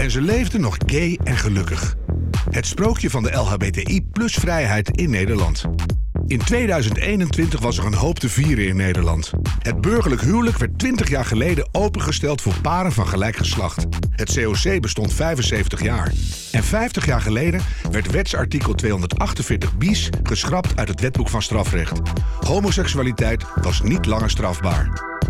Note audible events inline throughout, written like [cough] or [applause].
En ze leefden nog gay en gelukkig. Het sprookje van de LHBTI plus vrijheid in Nederland. In 2021 was er een hoop te vieren in Nederland. Het burgerlijk huwelijk werd 20 jaar geleden opengesteld voor paren van gelijk geslacht. Het COC bestond 75 jaar. En 50 jaar geleden werd wetsartikel 248 bis geschrapt uit het wetboek van strafrecht. Homoseksualiteit was niet langer strafbaar.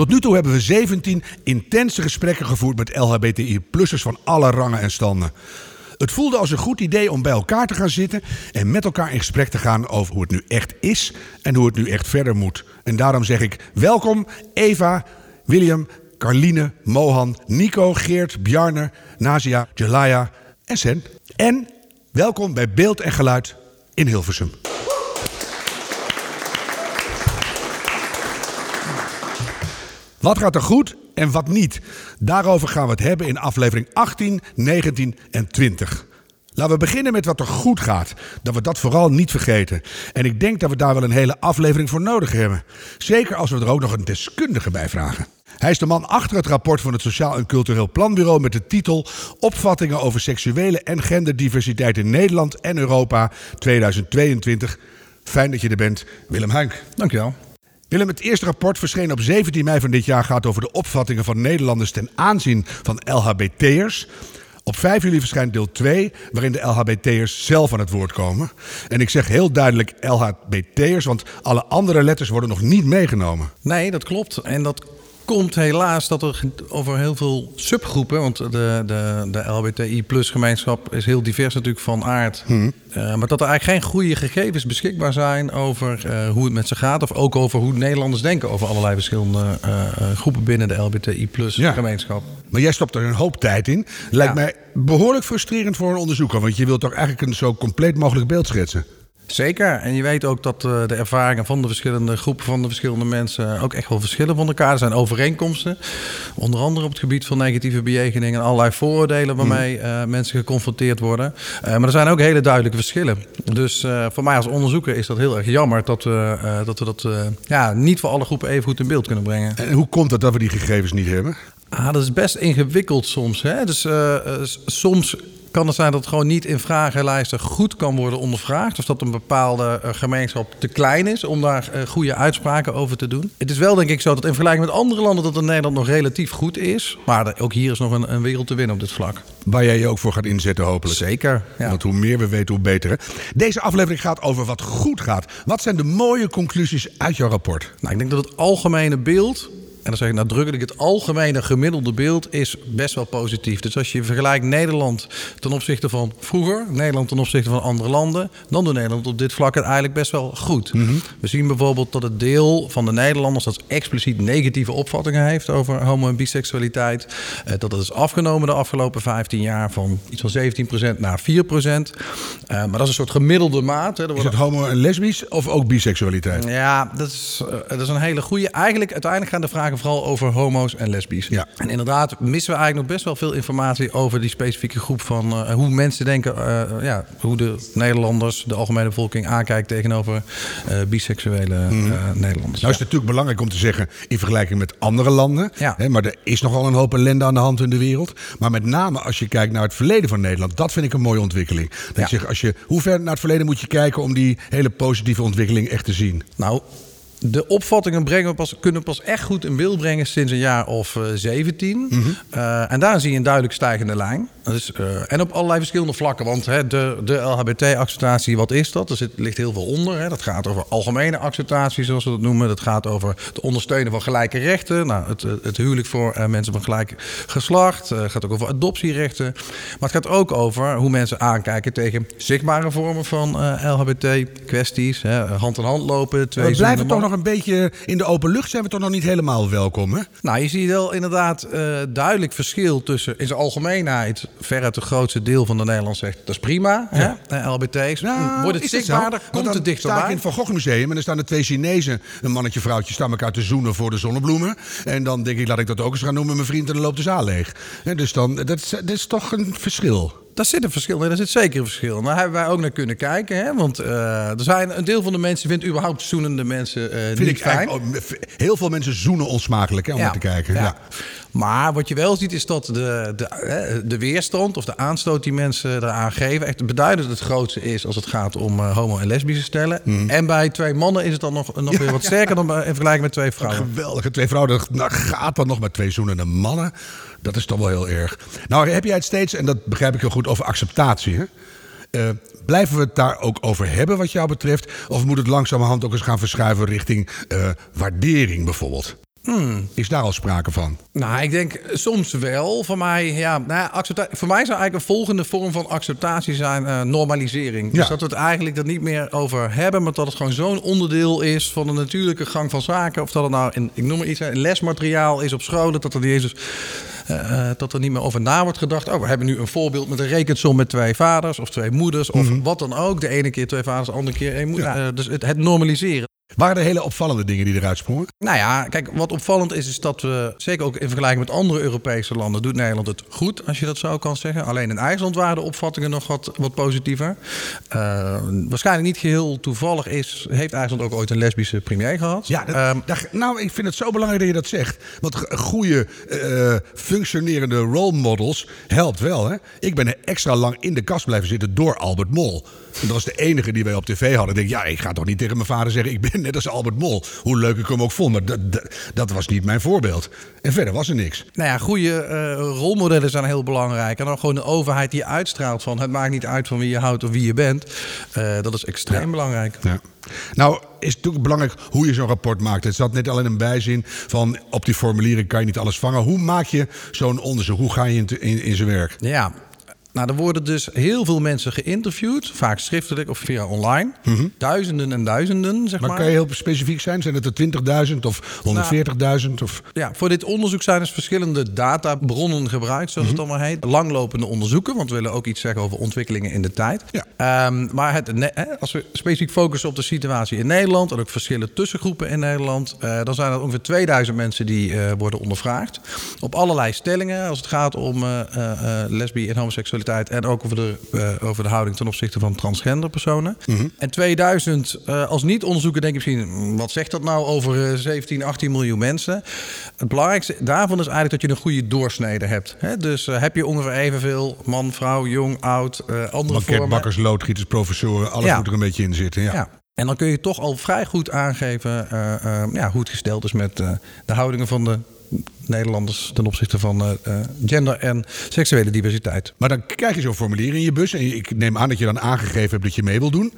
Tot nu toe hebben we 17 intense gesprekken gevoerd met LHBTI-plussers van alle rangen en standen. Het voelde als een goed idee om bij elkaar te gaan zitten en met elkaar in gesprek te gaan over hoe het nu echt is en hoe het nu echt verder moet. En daarom zeg ik welkom Eva, William, Carline, Mohan, Nico, Geert, Bjarne, Nazia, Jelaya en Sen. En welkom bij Beeld en Geluid in Hilversum. Wat gaat er goed en wat niet? Daarover gaan we het hebben in aflevering 18, 19 en 20. Laten we beginnen met wat er goed gaat. Dat we dat vooral niet vergeten. En ik denk dat we daar wel een hele aflevering voor nodig hebben. Zeker als we er ook nog een deskundige bij vragen. Hij is de man achter het rapport van het Sociaal en Cultureel Planbureau met de titel Opvattingen over seksuele en genderdiversiteit in Nederland en Europa 2022. Fijn dat je er bent, Willem Huink. Dankjewel. Willem, het eerste rapport verscheen op 17 mei van dit jaar gaat over de opvattingen van Nederlanders ten aanzien van LHBT'ers. Op 5 juli verschijnt deel 2, waarin de LHBT'ers zelf aan het woord komen. En ik zeg heel duidelijk LHBT'ers, want alle andere letters worden nog niet meegenomen. Nee, dat klopt. En dat komt helaas dat er over heel veel subgroepen, want de, de, de LBTI plus gemeenschap is heel divers natuurlijk van aard. Hmm. Uh, maar dat er eigenlijk geen goede gegevens beschikbaar zijn over uh, hoe het met ze gaat. Of ook over hoe Nederlanders denken over allerlei verschillende uh, groepen binnen de LBTI plus ja. gemeenschap. Maar jij stopt er een hoop tijd in. Lijkt ja. mij behoorlijk frustrerend voor een onderzoeker. Want je wilt toch eigenlijk een zo compleet mogelijk beeld schetsen. Zeker. En je weet ook dat uh, de ervaringen van de verschillende groepen van de verschillende mensen ook echt wel verschillen van elkaar. Er zijn overeenkomsten. Onder andere op het gebied van negatieve bejegeningen en allerlei vooroordelen waarmee uh, mensen geconfronteerd worden. Uh, maar er zijn ook hele duidelijke verschillen. Dus voor mij als onderzoeker is dat heel erg jammer dat we dat, we dat ja, niet voor alle groepen even goed in beeld kunnen brengen. En hoe komt het dat we die gegevens niet hebben? Ah, dat is best ingewikkeld soms. Hè? Dus soms kan het zijn dat het gewoon niet in vragenlijsten goed kan worden ondervraagd. Of dat een bepaalde uh, gemeenschap te klein is om daar uh, goede uitspraken over te doen. Het is wel denk ik zo dat in vergelijking met andere landen dat in Nederland nog relatief goed is. Maar ook hier is nog een, een, wereld te winnen op dit vlak. Waar jij je ook voor gaat inzetten hopelijk. Zeker. Ja. Want hoe meer we weten, hoe beter. Hè? Deze aflevering gaat over wat goed gaat. Wat zijn de mooie conclusies uit jouw rapport? Nou, ik denk dat het algemene beeld en dan zeg ik nadrukkelijk, het algemene gemiddelde beeld is best wel positief. Dus als je vergelijkt Nederland ten opzichte van vroeger, Nederland ten opzichte van andere landen, dan doet Nederland op dit vlak het eigenlijk best wel goed. Mm -hmm. We zien bijvoorbeeld dat het deel van de Nederlanders dat expliciet negatieve opvattingen heeft over homo- en biseksualiteit, eh, dat dat is afgenomen de afgelopen 15 jaar van iets van 17% naar 4%. Uh, maar dat is een soort gemiddelde maat. Hè. Is het homo- en lesbisch of ook biseksualiteit? Ja, dat is, uh, dat is een hele goede. Eigenlijk, uiteindelijk gaan de vragen vooral over homo's en lesbisch. Ja. En inderdaad missen we eigenlijk nog best wel veel informatie over die specifieke groep van uh, hoe mensen denken, uh, ja, hoe de Nederlanders, de algemene bevolking aankijkt tegenover uh, biseksuele mm. Nederlanders. Nou is het natuurlijk belangrijk om te zeggen in vergelijking met andere landen. Ja. Hè, maar er is nogal een hoop ellende aan de hand in de wereld. Maar met name als je kijkt naar het verleden van Nederland, dat vind ik een mooie ontwikkeling. Dat Ja. je zegt, als je, hoe ver naar het verleden moet je kijken om die hele positieve ontwikkeling echt te zien? Nou, de opvattingen brengen we pas, kunnen pas echt goed in beeld brengen sinds een jaar of uh, 17. Mhm. Uh, en daar zie je een duidelijk stijgende lijn. Dus, uh, en op allerlei verschillende vlakken. Want hè, de, de LHBT-acceptatie, wat is dat? Er zit, ligt heel veel onder. Hè. Dat gaat over algemene acceptatie, zoals we dat noemen. Dat gaat over het ondersteunen van gelijke rechten. Nou, het, het huwelijk voor mensen van gelijk geslacht. Het gaat ook over adoptierechten. Maar het gaat ook over hoe mensen aankijken tegen zichtbare vormen van LHBT-kwesties. Hand in hand lopen. Twee we blijven toch nog nog een beetje in de open lucht zijn we toch nog niet helemaal welkom, hè? Nou, je ziet wel inderdaad uh, duidelijk verschil tussen in zijn algemeenheid veruit het grootste deel van de Nederlanders zegt dat is prima, ja. hè? LBT's. Nou, Wordt het zichtbaarder, komt het dichterbij. sta ik in het Van Gogh Museum en er staan er twee Chinezen, een mannetje vrouwtje, staan elkaar te zoenen voor de zonnebloemen. En dan denk ik, laat ik dat ook eens gaan noemen, mijn vriend, en dan loopt de zaal leeg. En dus dan, dat dat is toch een verschil. Daar zit een verschil in, daar zit zeker een verschil. Daar hebben wij ook naar kunnen kijken. Hè? Want uh, er zijn een deel van de mensen vindt überhaupt zoenende mensen uh, niet ik fijn. Heel veel mensen zoenen onsmakelijk hè, om ja, te kijken. Ja. ja. Maar wat je wel ziet is dat de, de, de weerstand of de aanstoot die mensen eraan geven... echt beduidend het grootste is als het gaat om uh, homo- en lesbische stellen. Mm. En bij twee mannen is het dan nog, nog weer wat sterker dan in vergelijking met twee vrouwen. Geweldige twee vrouwen. Nou, gaat dan nog met twee zoenende mannen. Dat is toch wel heel erg. Nou, heb jij het steeds, en dat begrijp ik heel goed, over acceptatie. Hè? Uh, blijven we het daar ook over hebben wat jou betreft? Of moet het langzamerhand ook eens gaan verschuiven richting uh, waardering bijvoorbeeld? Hmm. Is daar al sprake van? Nou, ik denk soms wel. Voor mij, ja, nou, voor mij zou eigenlijk een volgende vorm van acceptatie zijn uh, normalisering. Dus dat we het eigenlijk er niet meer over hebben, maar dat het gewoon zo'n onderdeel is van de natuurlijke gang van zaken. Of dat het nou, in, ik noem maar iets, een lesmateriaal is op scholen, dat er Jezus. Uh, dat er niet meer over na wordt gedacht. Oh, we hebben nu een voorbeeld met een rekensom met twee vaders of twee moeders of mhm. wat dan ook. De ene keer twee vaders, de andere keer één moeder. Ja. Uh, dus het, het normaliseren. Waren er hele opvallende dingen die eruit sprongen? Nou ja, kijk, wat opvallend is, is dat we, zeker ook in vergelijking met andere Europese landen, doet Nederland het goed, als je dat zo kan zeggen. Alleen in IJsland waren de opvattingen nog wat, wat positiever. Uh, waarschijnlijk niet geheel toevallig is, heeft IJsland ook ooit een lesbische premier gehad. Ja, dat, um, nou, ik vind het zo belangrijk dat je dat zegt. Want goede, uh, functionerende role models helpt wel. Hè? Ik ben extra lang in de kast blijven zitten door Albert Mol. En dat was de enige die wij op tv hadden. Ik denk, ja, ik ga toch niet tegen mijn vader zeggen... ik ben [laughs] net als Albert Mol. Hoe leuk ik hem ook vond. Maar dat, dat, dat was niet mijn voorbeeld. En verder was er niks. Nou ja, goede uh, rolmodellen zijn heel belangrijk. En dan gewoon de overheid die uitstraalt van... het maakt niet uit van wie je houdt of wie je bent. Uh, dat is extreem belangrijk. Ja. Nou, is het natuurlijk belangrijk hoe je zo'n rapport maakt. Het zat net al in een bijzin van op die formulieren kan je niet alles vangen. Hoe maak je zo'n onderzoek? Hoe ga je in, in, in zijn werk? Ja, nou, er worden dus heel veel mensen geïnterviewd, vaak schriftelijk of via online. Mhm. Duizenden en duizenden, zeg maar. Maar kan je heel specifiek zijn? Zijn het er 20.000 of 140.000? of? Ja, voor dit onderzoek zijn dus verschillende databronnen gebruikt, zoals het mhm. allemaal heet. Langlopende onderzoeken, want we willen ook iets zeggen over ontwikkelingen in de tijd. Ja. Um, maar het, als we specifiek focussen op de situatie in Nederland en ook verschillen tussen groepen in Nederland, uh, dan zijn er ongeveer 2000 mensen die uh, worden ondervraagd. Op allerlei stellingen, als het gaat om uh, lesbi en homoseksualiteit en ook over de, uh, over de houding ten opzichte van transgender personen. Mhm. En 2000 uh, als niet-onderzoeker denk ik misschien, hm, wat zegt dat nou over 17, eh, 18 miljoen mensen? Het belangrijkste daarvan is eigenlijk dat je een goede doorsnede hebt. Hè? Dus heb je ongeveer evenveel man, vrouw, jong, oud, andere Banket, vormen. bakkers, loodgieters, professoren, alles moet er een beetje in zitten. Ja. ja. En dan kun je toch al vrij goed aangeven ja, hoe het gesteld is met de houdingen van de Nederlanders ten opzichte van uh, gender en seksuele diversiteit. Maar dan krijg je zo'n formulier in je bus en ik neem aan dat je dan aangegeven hebt dat je mee wil doen.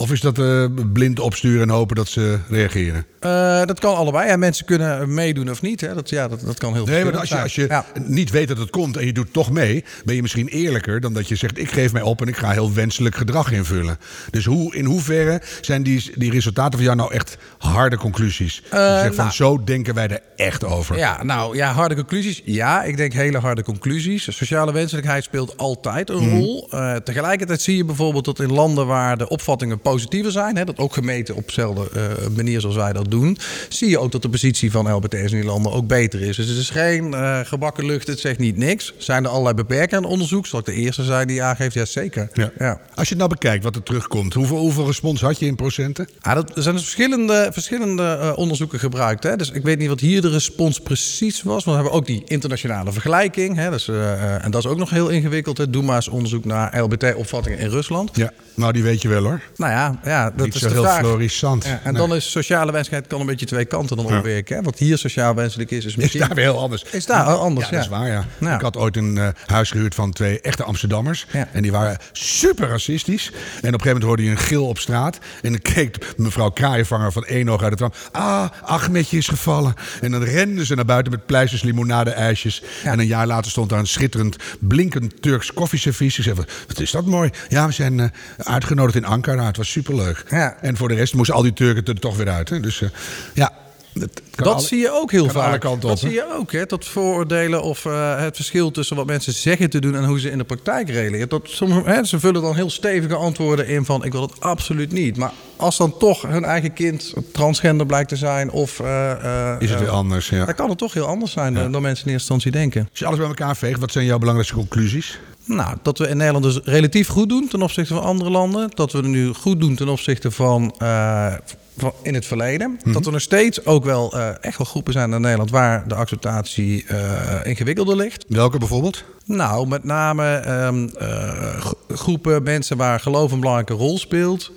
Of is dat uh, blind opsturen en hopen dat ze reageren? Uh, dat kan allebei. Ja, mensen kunnen meedoen of niet. Hè. Dat, ja, dat, dat kan heel Nee, maar als je, als je niet weet dat het komt en je doet toch mee... ben je misschien eerlijker dan dat je zegt... ik geef mij op en ik ga heel wenselijk gedrag invullen. Dus hoe, in hoeverre zijn die, die resultaten van jou nou echt harde conclusies? Uh, je zegt van nou. zo denken wij er echt over. Ja, nou ja, harde conclusies. Ja, ik denk hele harde conclusies. Sociale wenselijkheid speelt altijd een mhm. rol. Tegelijkertijd zie je bijvoorbeeld dat in landen waar de opvattingen positiever zijn... Hè, dat ook gemeten op dezelfde manier zoals wij dat doen, zie je ook dat de positie van LBT's in die landen ook beter is. Dus het is geen uh, gebakken lucht, het zegt niet niks. Zijn er allerlei beperkingen aan onderzoek? Zal ik de eerste zijn die aangeeft? Ja, zeker. Ja. ja. Als je het nou bekijkt wat er terugkomt, hoeveel, hoeveel respons had je in procenten? Ah, dat, er zijn dus verschillende, verschillende uh, onderzoeken gebruikt. Hè? Dus ik weet niet wat hier de respons precies was. Want we hebben ook die internationale vergelijking. Hè? Dus, en dat is ook nog heel ingewikkeld. Hè? Doe maar eens onderzoek naar LBT-opvattingen in Rusland. Ja, nou die weet je wel hoor. Nou ja, ja dat niet is zo heel vraag. florissant. Ja, en dan is sociale wenselijkheid kan een beetje twee kanten dan opwerken. Hè? Wat hier sociaal wenselijk is, is misschien... Is daar weer heel anders. Is daar anders, ja. dat is waar, ja. Ik had ooit een uh, huis gehuurd van twee echte Amsterdammers. En die waren super racistisch. En op een gegeven moment hoorde je een gil op straat. En dan keek mevrouw Kraaienvanger van één oog uit het raam. Ah, Achmetje is gevallen. En dan renden ze naar buiten met pleisters, limonade, ijsjes. En een jaar later stond daar een schitterend, blinkend Turks koffieservies. Ik zei, wat is dat mooi. Ja, we zijn uh, uitgenodigd in Ankara. Het was superleuk. Ja. En voor de rest moesten al die Turken er toch weer uit. Hè? Dus eh, ja, dat, kan Dat alle- zie je ook heel vaak. dat zie je ook, hè? Dat vooroordelen of eh, het verschil tussen wat mensen zeggen te doen en hoe ze in de praktijk reageren. Dat sommige, hè, ze vullen dan heel stevige antwoorden in van ik wil het absoluut niet. Maar als dan toch hun eigen kind transgender blijkt te zijn of... eh, Is het weer anders, ja. Dan kan het toch heel anders zijn dan, dan mensen in eerste instantie denken. Als je alles bij elkaar veegt, wat zijn jouw belangrijkste conclusies? Nou, dat we in Nederland dus relatief goed doen ten opzichte van andere landen. Dat we het nu goed doen ten opzichte van, eh, van in het verleden. Mhm. Dat er nog steeds ook wel eh, echt wel groepen zijn in Nederland waar de acceptatie eh, ingewikkelder ligt. Welke bijvoorbeeld? Nou, met name ehm, eh, gro- groepen mensen waar geloof een belangrijke rol speelt.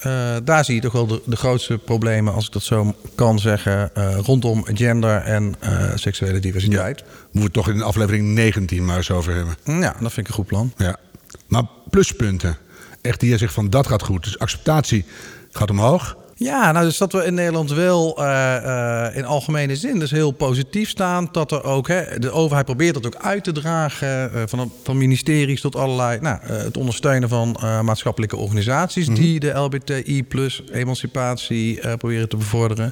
Eh, daar zie je toch wel de, de grootste problemen, als ik dat zo kan zeggen, eh, rondom gender en eh, seksuele diversiteit. Moeten we het toch in aflevering 19 maar eens over hebben. Ja, dat vind ik een goed plan. Ja. Maar pluspunten. Echt die jij zegt van dat gaat goed. Dus acceptatie gaat omhoog. Ja, nou dus dat we in Nederland wel eh, eh, in algemene zin dus heel positief staan. Dat er ook, hè, de overheid probeert dat ook uit te dragen. eh, van, van ministeries tot allerlei, nou, het ondersteunen van maatschappelijke organisaties die de LBTI plus emancipatie proberen te bevorderen.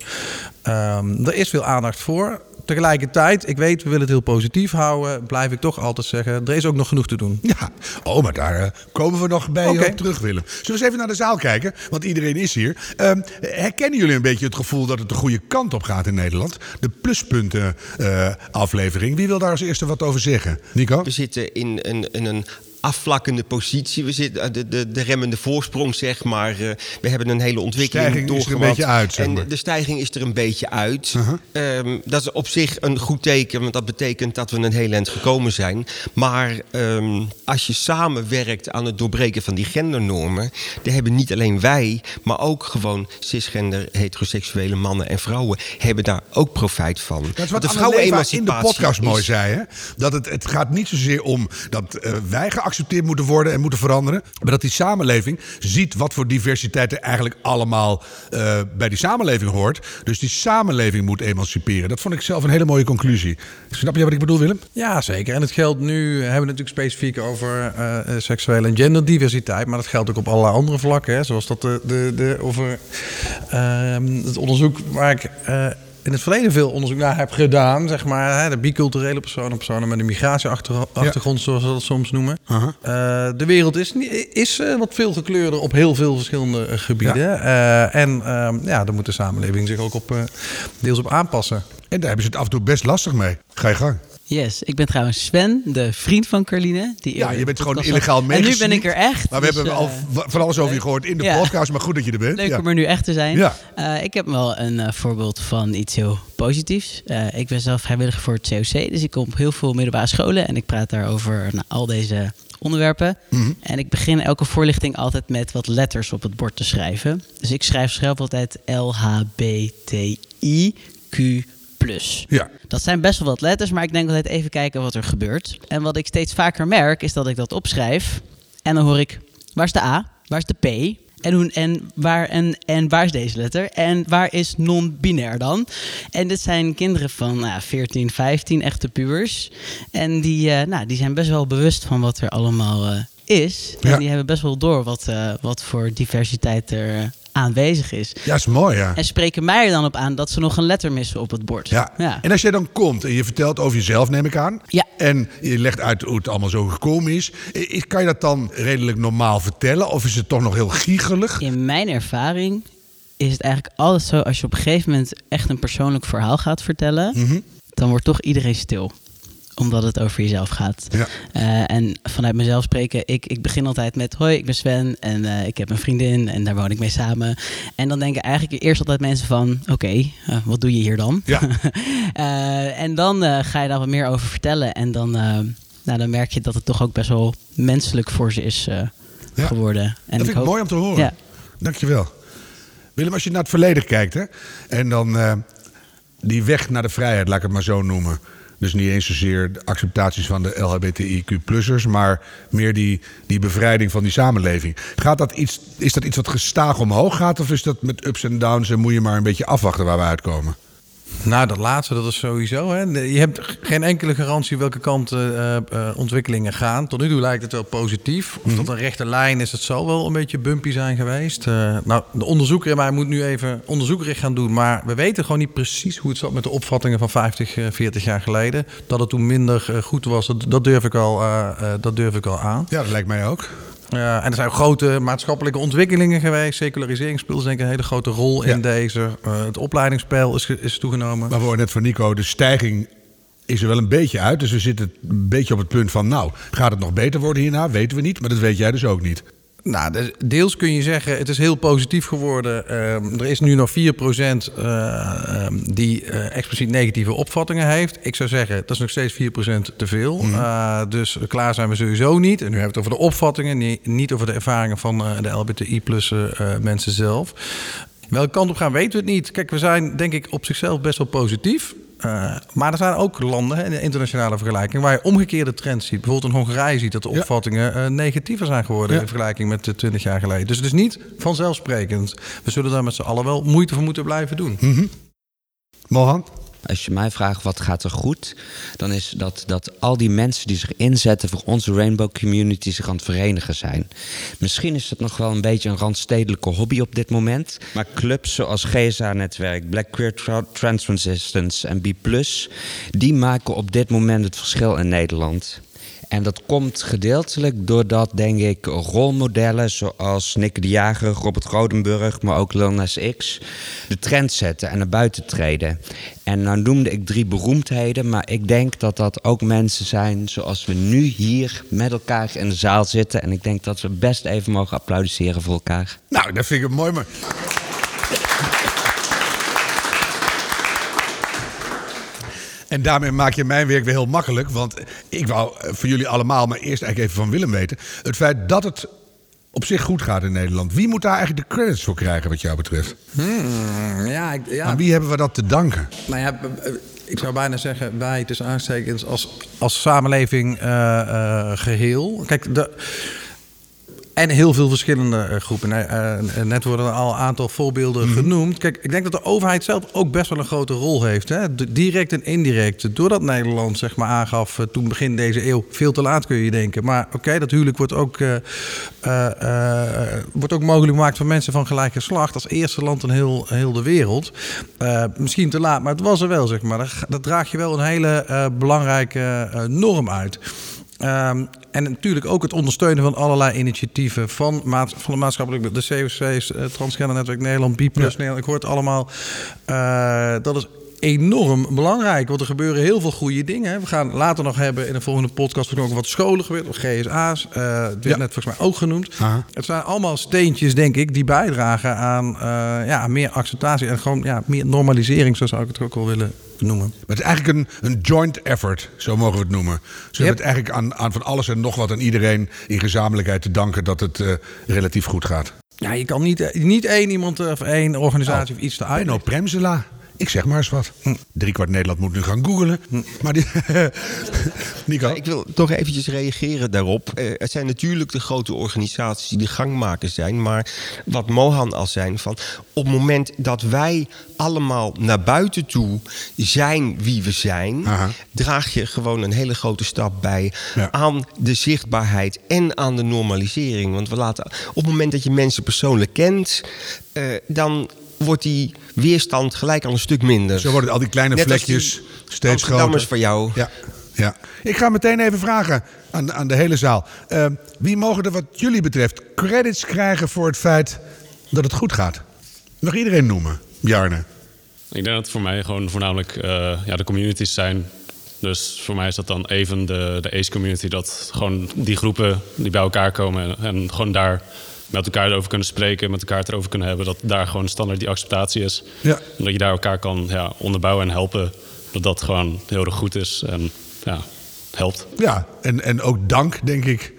Ehm, er is veel aandacht voor. Tegelijkertijd, ik weet, we willen het heel positief houden. Blijf ik toch altijd zeggen, er is ook nog genoeg te doen. Ja, oh, maar daar eh, komen we nog bij Oké. op terug, Willem. Zullen we eens even naar de zaal kijken? Want iedereen is hier. Ehm, herkennen jullie een beetje het gevoel dat het de goede kant op gaat in Nederland? De pluspunten eh, aflevering. Wie wil daar als eerste wat over zeggen? Nico? We zitten in een, in een afvlakkende positie. We zitten eh, de, de, de remmende voorsprong, zeg maar. eh, we hebben een hele ontwikkeling is er een doorgemaakt. beetje uit, zeg En de stijging is er een beetje uit. Uh-huh. Ehm, dat is op zich een goed teken, want dat betekent dat we een heel eind gekomen zijn. Maar ehm, als je samenwerkt aan het doorbreken van die gendernormen, dan hebben niet alleen wij, maar ook gewoon cisgender, heteroseksuele mannen en vrouwen hebben daar ook profijt van. Dat is wat de Leva in de podcast mooi zei. Hè? Dat het, het gaat niet zozeer om dat eh, wij geaccepteerd moeten worden en moeten veranderen. Maar dat die samenleving ziet wat voor diversiteit er eigenlijk allemaal eh, bij die samenleving hoort. Dus die samenleving moet emanciperen. Dat vond ik zelf een hele mooie conclusie. Snap je wat ik bedoel, Willem? Ja, zeker. En het geldt nu, hebben we natuurlijk specifiek over eh, eh, seksuele en genderdiversiteit. Maar dat geldt ook op allerlei andere vlakken. Hè, zoals dat de, de, de, over ehm, het onderzoek waar ik in het verleden veel onderzoek naar heb gedaan. Zeg maar, hè, de biculturele personen, personen met een migratieachtergrond, zoals we dat soms noemen. Eh, de wereld is, niet- is eh, wat veel gekleurder op heel veel verschillende eh, gebieden. En ehm, ja, daar moet de samenleving zich ook op, deels op aanpassen. En daar hebben ze het af en toe best lastig mee. Ga je gang. Yes, ik ben trouwens Sven, de vriend van Carline. Die Ja, je bent gewoon illegaal had. En nu ben ik er echt. Maar we dus, hebben eh, al v- van alles over je gehoord in de ja. podcast. Maar goed dat je er bent. Leuk Ja. om er nu echt te zijn. Ja. Eh, ik heb wel een eh, voorbeeld van iets heel positiefs. Eh, ik ben zelf vrijwilliger voor het COC, dus ik kom op heel veel middelbare scholen en ik praat daar over nou, al deze onderwerpen. Mhm. En ik begin elke voorlichting altijd met wat letters op het bord te schrijven. Dus ik schrijf zelf altijd LHBTIQ+. Ja. Dat zijn best wel wat letters, maar ik denk altijd even kijken wat er gebeurt. En wat ik steeds vaker merk, is dat ik dat opschrijf. En dan hoor ik, waar is de A? Waar is de P? En, hoe, en, waar, en, en waar is deze letter? En waar is non-binair dan? En dit zijn kinderen van nou, ja, 14, 15, echte pubers. En die, eh, nou, die zijn best wel bewust van wat er allemaal eh, is. Ja. En die hebben best wel door wat, eh, wat voor diversiteit er aanwezig is. ja, is mooi ja. En spreken mij er dan op aan dat ze nog een letter missen op het bord. Ja. ja. En als jij dan komt en je vertelt over jezelf, neem ik aan. Ja. En je legt uit hoe het allemaal zo gekomen is. Kan je dat dan redelijk normaal vertellen? Of is het toch nog heel giegelig? In mijn ervaring is het eigenlijk altijd zo... als je op een gegeven moment echt een persoonlijk verhaal gaat vertellen... Mhm. dan wordt toch iedereen stil omdat het over jezelf gaat. Ja. Eh, en vanuit mezelf spreken, ik, ik begin altijd met... Hoi, ik ben Sven en eh, ik heb een vriendin en daar woon ik mee samen. En dan denken eigenlijk eerst altijd mensen van... Oké, eh, wat doe je hier dan? Ja. [laughs] En dan ga je daar wat meer over vertellen. En dan, nou, dan merk je dat het toch ook best wel menselijk voor ze is Ja. geworden. En dat vind ik hoop- mooi om te horen. Ja. Dankjewel. Willem, als je naar het verleden kijkt... Hè, en dan die weg naar de vrijheid, laat ik het maar zo noemen... Dus niet eens zozeer de acceptaties van de LHBTIQ-plussers... maar meer die, die bevrijding van die samenleving. Gaat dat iets, is dat iets wat gestaag omhoog gaat... of is dat met ups en downs en moet je maar een beetje afwachten waar we uitkomen? Nou, dat laatste, dat is sowieso. Hè. Je hebt geen enkele garantie welke kant uh, ontwikkelingen gaan. Tot nu toe lijkt het wel positief. Of dat een rechte lijn is, het zal wel een beetje bumpy zijn geweest. Uh, nou, de onderzoeker in mij moet nu even onderzoekerig gaan doen. Maar we weten gewoon niet precies hoe het zat met de opvattingen van 50, 40 jaar geleden. Dat het toen minder goed was, dat, dat, durf ik al, dat durf ik al aan. Ja, dat lijkt mij ook. Uh, en er zijn grote maatschappelijke ontwikkelingen geweest. Secularisering speelt denk ik een hele grote rol in deze. Uh, het opleidingspeil is, is toegenomen. Maar we hoorden net van Nico, de stijging is er wel een beetje uit. Dus we zitten een beetje op het punt van... nou, gaat het nog beter worden hierna? Weten we niet, maar dat weet jij dus ook niet. Nou, deels kun je zeggen, het is heel positief geworden. Ehm, er is nu nog 4% uh, um, die uh, expliciet negatieve opvattingen heeft. Ik zou zeggen, dat is nog steeds 4% te veel. Mm. Uh, dus klaar zijn we sowieso niet. En nu hebben we het over de opvattingen, niet over de ervaringen van eh, de LBTI plus eh, mensen zelf. Welke kant op gaan weten we het niet. Kijk, we zijn denk ik op zichzelf best wel positief. Uh, maar er zijn ook landen in de internationale vergelijking waar je omgekeerde trends ziet. Bijvoorbeeld in Hongarije ziet dat de opvattingen ja. uh, negatiever zijn geworden ja. in vergelijking met 20 jaar geleden. Dus het is niet vanzelfsprekend. We zullen daar met z'n allen wel moeite voor moeten blijven doen. Mm -hmm. Mohan? Als je mij vraagt wat gaat er goed, dan is dat dat al die mensen die zich inzetten voor onze rainbow community zich aan het verenigen zijn. Misschien is het nog wel een beetje een randstedelijke hobby op dit moment, maar clubs zoals GSA-netwerk, Black Queer Trans Resistance en B+, die maken op dit moment het verschil in Nederland. En dat komt gedeeltelijk doordat, denk ik, rolmodellen zoals Nick de Jager, Robert Rodenburg, maar ook Lil X, de trend zetten en naar buiten treden. En nou noemde ik drie beroemdheden, maar ik denk dat dat ook mensen zijn zoals we nu hier met elkaar in de zaal zitten. En ik denk dat we best even mogen applaudisseren voor elkaar. Nou, dat vind ik mooi, maar... En daarmee maak je mijn werk weer heel makkelijk. Want ik wou voor jullie allemaal, maar eerst eigenlijk even van Willem weten. Het feit dat het op zich goed gaat in Nederland. Wie moet daar eigenlijk de credits voor krijgen, wat jou betreft? Hmm, ja, ik, ja. Aan wie hebben we dat te danken? Nou ja, ik zou bijna zeggen, wij tussen aanstekens als, als samenleving uh, uh, geheel. Kijk, de en heel veel verschillende uh, groepen. Uh, net worden al een aantal voorbeelden mm. genoemd. Kijk, ik denk dat de overheid zelf ook best wel een grote rol heeft. Hè? Direct en indirect. Doordat Nederland zeg maar, aangaf uh, toen begin deze eeuw... veel te laat kun je denken. Maar oké, okay, dat huwelijk wordt ook, wordt ook mogelijk gemaakt... voor mensen van gelijk geslacht. Als eerste land in heel, heel de wereld. misschien te laat, maar het was er wel. Zeg maar. Dat, dat draag je wel een hele belangrijke norm uit. Um, en natuurlijk ook het ondersteunen van allerlei initiatieven van, maat, van de maatschappelijke, de COC's, uh, Transgender Netwerk Nederland, B Plus ja. Nederland. Ik hoor het allemaal. Uh, dat is enorm belangrijk, want er gebeuren heel veel goede dingen. We gaan later nog hebben in de volgende podcast ook wat scholen gebeurd, of GSA's. Uh, het werd ja. net volgens mij ook genoemd. Aha. Het zijn allemaal steentjes, denk ik, die bijdragen aan uh, ja, meer acceptatie en gewoon ja, meer normalisering, zo zou ik het ook wel willen noemen. Maar het is eigenlijk een, een joint effort, zo mogen we het noemen. Ze hebben het eigenlijk aan, aan van alles en nog wat aan iedereen in gezamenlijkheid te danken dat het uh, relatief goed gaat. Ja, je kan niet, niet één iemand of één organisatie oh, of iets te uit. Benno Premsela. Ik zeg maar eens wat. Hm. Drie kwart Nederland moet nu gaan googlen. Hm. Maar die, [laughs] Nico? Ik wil toch eventjes reageren daarop. Uh, het zijn natuurlijk de grote organisaties die de gangmakers zijn. Maar wat Mohan al zei, van op het moment dat wij allemaal naar buiten toe zijn wie we zijn, Aha. draag je gewoon een hele grote stap bij ja. aan de zichtbaarheid en aan de normalisering. Want we laten op het moment dat je mensen persoonlijk kent, uh, dan wordt die weerstand gelijk al een stuk minder. Zo worden al die kleine Net vlekjes die steeds groter. voor jou. Ja, ja. Ik ga meteen even vragen aan, aan de hele zaal. Uh, wie mogen er wat jullie betreft credits krijgen voor het feit dat het goed gaat? Mag iedereen noemen? Bjarne. Ik denk dat het voor mij gewoon voornamelijk uh, ja, de communities zijn. Dus voor mij is dat dan even de, de ACE community. Dat gewoon die groepen die bij elkaar komen en, en gewoon daar met elkaar erover kunnen spreken, met elkaar het erover kunnen hebben. Dat daar gewoon standaard die acceptatie is. Ja. En dat je daar elkaar kan ja, onderbouwen en helpen. Dat dat gewoon heel erg goed is en ja, helpt. Ja, en, en ook dank, denk ik,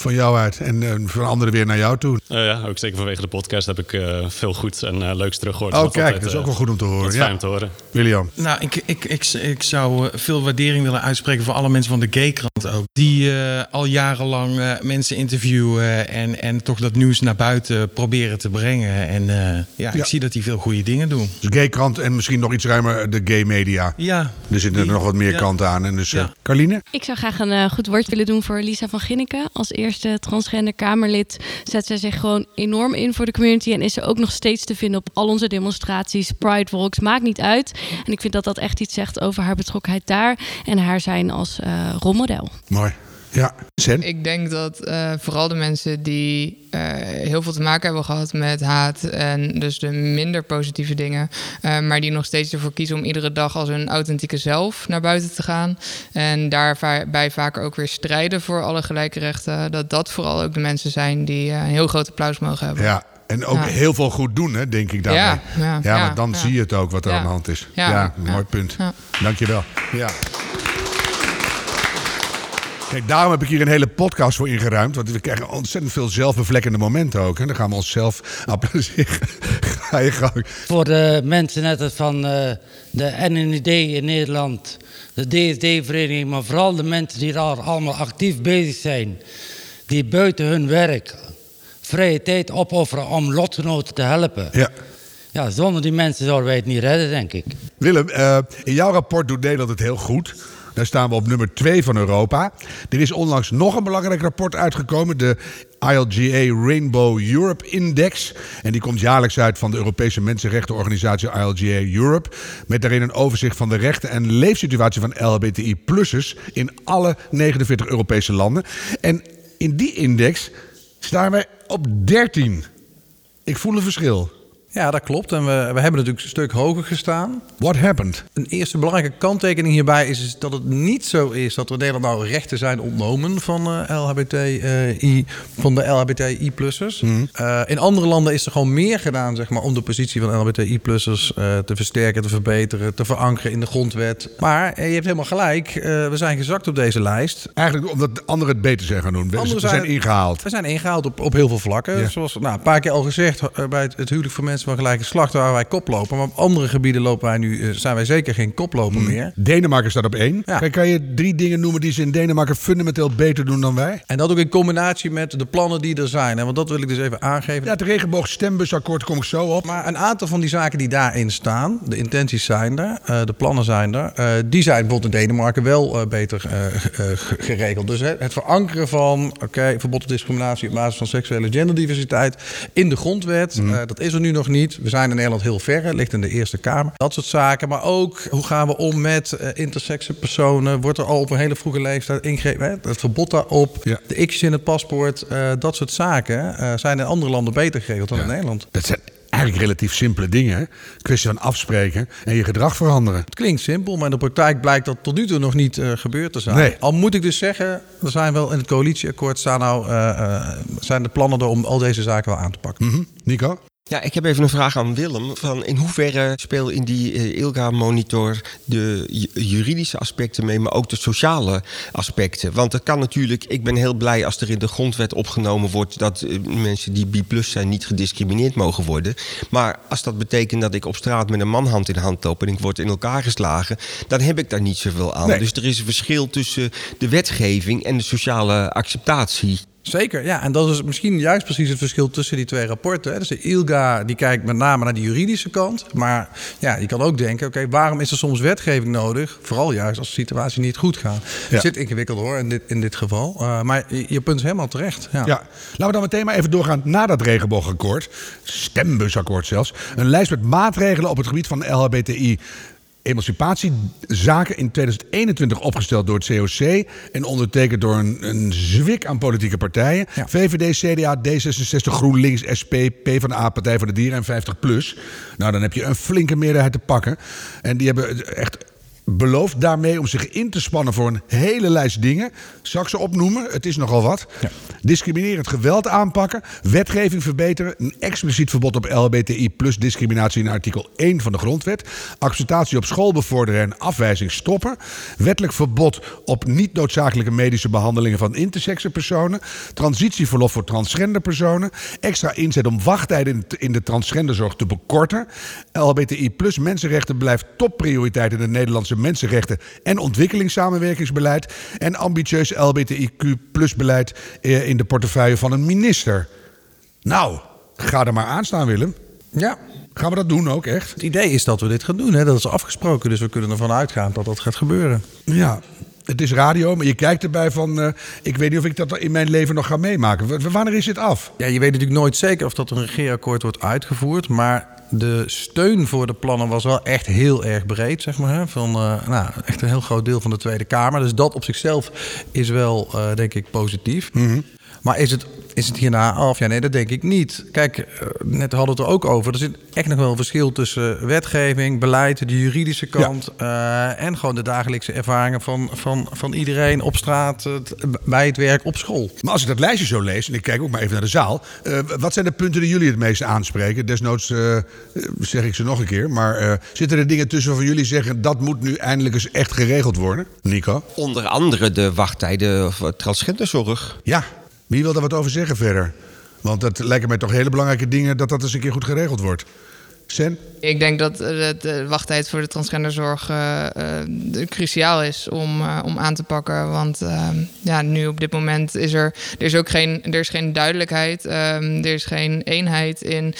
van jou uit en eh, van anderen weer naar jou toe. Eh, ja, ook zeker vanwege de podcast heb ik eh, veel goed en leuks teruggehoord. Oh, kijk, altijd, dat is ook wel goed om te horen. Ja. fijn om te horen. William. Nou, ik, ik, ik, ik zou veel waardering willen uitspreken voor alle mensen van de Gaykrant ook. Die eh, al jarenlang eh, mensen interviewen en, en toch dat nieuws naar buiten proberen te brengen. En eh, ja, Ja. ik zie dat die veel goede dingen doen. Dus gaykrant en misschien nog iets ruimer de gay media. Ja. Er zitten er nog wat meer ja. kanten aan. En dus, eh, Ja. Carline? Ik zou graag een goed woord willen doen voor Lisa van Ginneken. Als eerste transgender Kamerlid zet zij zich gewoon enorm in voor de community. En is ze ook nog steeds te vinden op al onze demonstraties, Pride Walks, maakt niet uit. En ik vind dat dat echt iets zegt over haar betrokkenheid daar. En haar zijn als eh, rolmodel. Mooi. Ja? Ik denk dat eh, vooral de mensen die eh, heel veel te maken hebben gehad met haat en dus de minder positieve dingen, eh, maar die nog steeds ervoor kiezen om iedere dag als hun authentieke zelf naar buiten te gaan en daarbij vaak ook weer strijden voor alle gelijke rechten, dat dat vooral ook de mensen zijn die een heel groot applaus mogen hebben. Ja, en ook Ja. heel veel goed doen, hè, denk ik daarbij. Ja, ja, ja, want dan zie je het ook wat er aan de hand is. Ja, mooi punt. Dankjewel. Ja. Kijk, daarom heb ik hier een hele podcast voor ingeruimd. Want we krijgen ontzettend veel zelfbevlekkende momenten ook. Hè. Dan gaan we onszelf applaudisseren. [laughs] Ga je gang. Voor de mensen net als van eh, de NND in Nederland, de DSD-vereniging, maar vooral de mensen die daar allemaal actief bezig zijn, die buiten hun werk vrije tijd opofferen om lotgenoten te helpen. Ja. Ja, zonder die mensen zouden wij het niet redden, denk ik. Willem, eh, in jouw rapport doet Nederland het heel goed. Daar staan we op nummer 2 van Europa. Er is onlangs nog een belangrijk rapport uitgekomen. De ILGA Rainbow Europe Index. En die komt jaarlijks uit van de Europese mensenrechtenorganisatie ILGA Europe. Met daarin een overzicht van de rechten en leefsituatie van LHBTI-plussers in alle 49 Europese landen. En in die index staan wij op 13. Ik voel een verschil. Ja, dat klopt. En we, we hebben natuurlijk een stuk hoger gestaan. What happened? Een eerste belangrijke kanttekening hierbij is, is dat het niet zo is dat er Nederland nou rechten zijn ontnomen van, eh, LHBTI, van de LHBTI-plussers. in andere landen is er gewoon meer gedaan zeg maar, om de positie van LHBTI-plussers eh, te versterken, te verbeteren, te verankeren in de grondwet. Maar eh, je hebt helemaal gelijk, eh, we zijn gezakt op deze lijst. Eigenlijk omdat de anderen het beter zijn gaan doen. We, zijn ingehaald. We zijn ingehaald op, op heel veel vlakken. Ja. Zoals nou, een paar keer al gezegd, eh, bij het, het huwelijk van mensen van gelijke geslacht waar wij koplopen. Maar op andere gebieden lopen wij nu, eh, zijn wij zeker geen koploper meer. Denemarken staat op één. Ja. Kan, kan je drie dingen noemen die ze in Denemarken fundamenteel beter doen dan wij? En dat ook in combinatie met de plannen die er zijn. hè, Want dat wil ik dus even aangeven. Ja, het regenboogstembusakkoord kom ik zo op. Maar een aantal van die zaken die daarin staan, de intenties zijn er, eh, de plannen zijn er, eh, die zijn bijvoorbeeld in Denemarken wel beter ge- ge- geregeld. Dus hè, het verankeren van, oké, verbod op discriminatie op basis van seksuele genderdiversiteit in de grondwet, eh, dat is er nu nog niet. We zijn in Nederland heel ver, het ligt in de Eerste Kamer. Dat soort zaken, maar ook hoe gaan we om met eh, intersexe personen? Wordt er al op een hele vroege leeftijd ingrepen? hè? Het verbod daarop, Ja. de x's in het paspoort, eh, dat soort zaken eh, zijn in andere landen beter geregeld dan in Nederland. Dat zijn eigenlijk relatief simpele dingen. Kwestie van afspreken en je gedrag veranderen. Het klinkt simpel, maar in de praktijk blijkt dat tot nu toe nog niet gebeurd te zijn. Nee. Al moet ik dus zeggen, er zijn wel in het coalitieakkoord staan nou, zijn de plannen er om al deze zaken wel aan te pakken. Mhm. Nico? Ja, ik heb even een vraag aan Willem. Van in hoeverre speel in die eh, ILGA-monitor de ju- juridische aspecten mee, maar ook de sociale aspecten? Want het kan natuurlijk, ik ben heel blij als er in de grondwet opgenomen wordt dat eh, mensen die B zijn niet gediscrimineerd mogen worden. Maar als dat betekent dat ik op straat met een man hand in hand loop en ik word in elkaar geslagen, dan heb ik daar niet zoveel aan. Nee. Dus er is een verschil tussen de wetgeving en de sociale acceptatie. Zeker, ja. En dat is misschien juist precies het verschil tussen die twee rapporten. hè. Dus de ILGA die kijkt met name naar de juridische kant. Maar ja, je kan ook denken, oké, waarom is er soms wetgeving nodig? Vooral juist als de situatie niet goed gaat. Ja. Het zit ingewikkeld hoor, in dit, in dit geval. Eh, maar je, je punt is helemaal terecht. Ja. Ja. Laten we dan meteen maar even doorgaan naar dat regenboogakkoord. Stembusakkoord zelfs. Een lijst met maatregelen op het gebied van LHBTI. Emancipatiezaken in 2021 opgesteld door het COC en ondertekend door een, een zwik aan politieke partijen. Ja. VVD, CDA, D66, GroenLinks, SP, PvdA, Partij voor de Dieren en 50PLUS. Nou, dan heb je een flinke meerderheid te pakken. En die hebben echt belooft daarmee om zich in te spannen voor een hele lijst dingen. Zal ik ze opnoemen? Het is nogal wat. Discriminerend geweld aanpakken, wetgeving verbeteren, een expliciet verbod op LHBTI plus discriminatie in artikel 1 van de grondwet, acceptatie op school bevorderen en afwijzing stoppen, wettelijk verbod op niet noodzakelijke medische behandelingen van intersexe personen, transitieverlof voor transgender personen, extra inzet om wachttijden in- de transgenderzorg te bekorten, LHBTI plus mensenrechten blijft topprioriteit in de Nederlandse mensenrechten en ontwikkelingssamenwerkingsbeleid en ambitieus LHBTIQ plus beleid eh, in de portefeuille van een minister. Nou, ga er maar aan staan, Willem. Ja. Gaan we dat doen ook, echt? Het idee is dat we dit gaan doen. Hè? Dat is afgesproken, dus we kunnen ervan uitgaan dat dat gaat gebeuren. Ja, het is radio, maar je kijkt erbij van... eh, ik weet niet of ik dat in mijn leven nog ga meemaken. W- wanneer is dit af? Ja, je weet natuurlijk nooit zeker of dat een regeerakkoord wordt uitgevoerd. Maar de steun voor de plannen was wel echt heel erg breed, zeg maar. Hè? Van, eh, nou, echt een heel groot deel van de Tweede Kamer. Dus dat op zichzelf is wel, eh, denk ik, positief. Maar is het, is het hierna af? Ja, nee, dat denk ik niet. Kijk, eh, net hadden we het er ook over. Er zit echt nog wel een verschil tussen wetgeving, beleid, de juridische kant... eh, en gewoon de dagelijkse ervaringen van, van, van iedereen op straat, het- bij het werk, op school. Maar als ik dat lijstje zo lees, en ik kijk ook maar even naar de zaal... eh, wat zijn de punten die jullie het meest aanspreken? Desnoods eh, zeg ik ze nog een keer. Maar eh, zitten er dingen tussen waarvan jullie zeggen... dat moet nu eindelijk eens echt geregeld worden? Nico? Onder andere de wachttijden voor transgenderzorg. Ja, wie wil daar wat over zeggen verder? Want dat lijken mij toch hele belangrijke dingen... dat dat eens een keer goed geregeld wordt. Ik denk dat eh, de wachttijd voor de transgenderzorg eh, eh, cruciaal is om, om aan te pakken. Want eh, ja, nu op dit moment is er, er is ook geen, er is geen duidelijkheid. ehm, er is geen eenheid in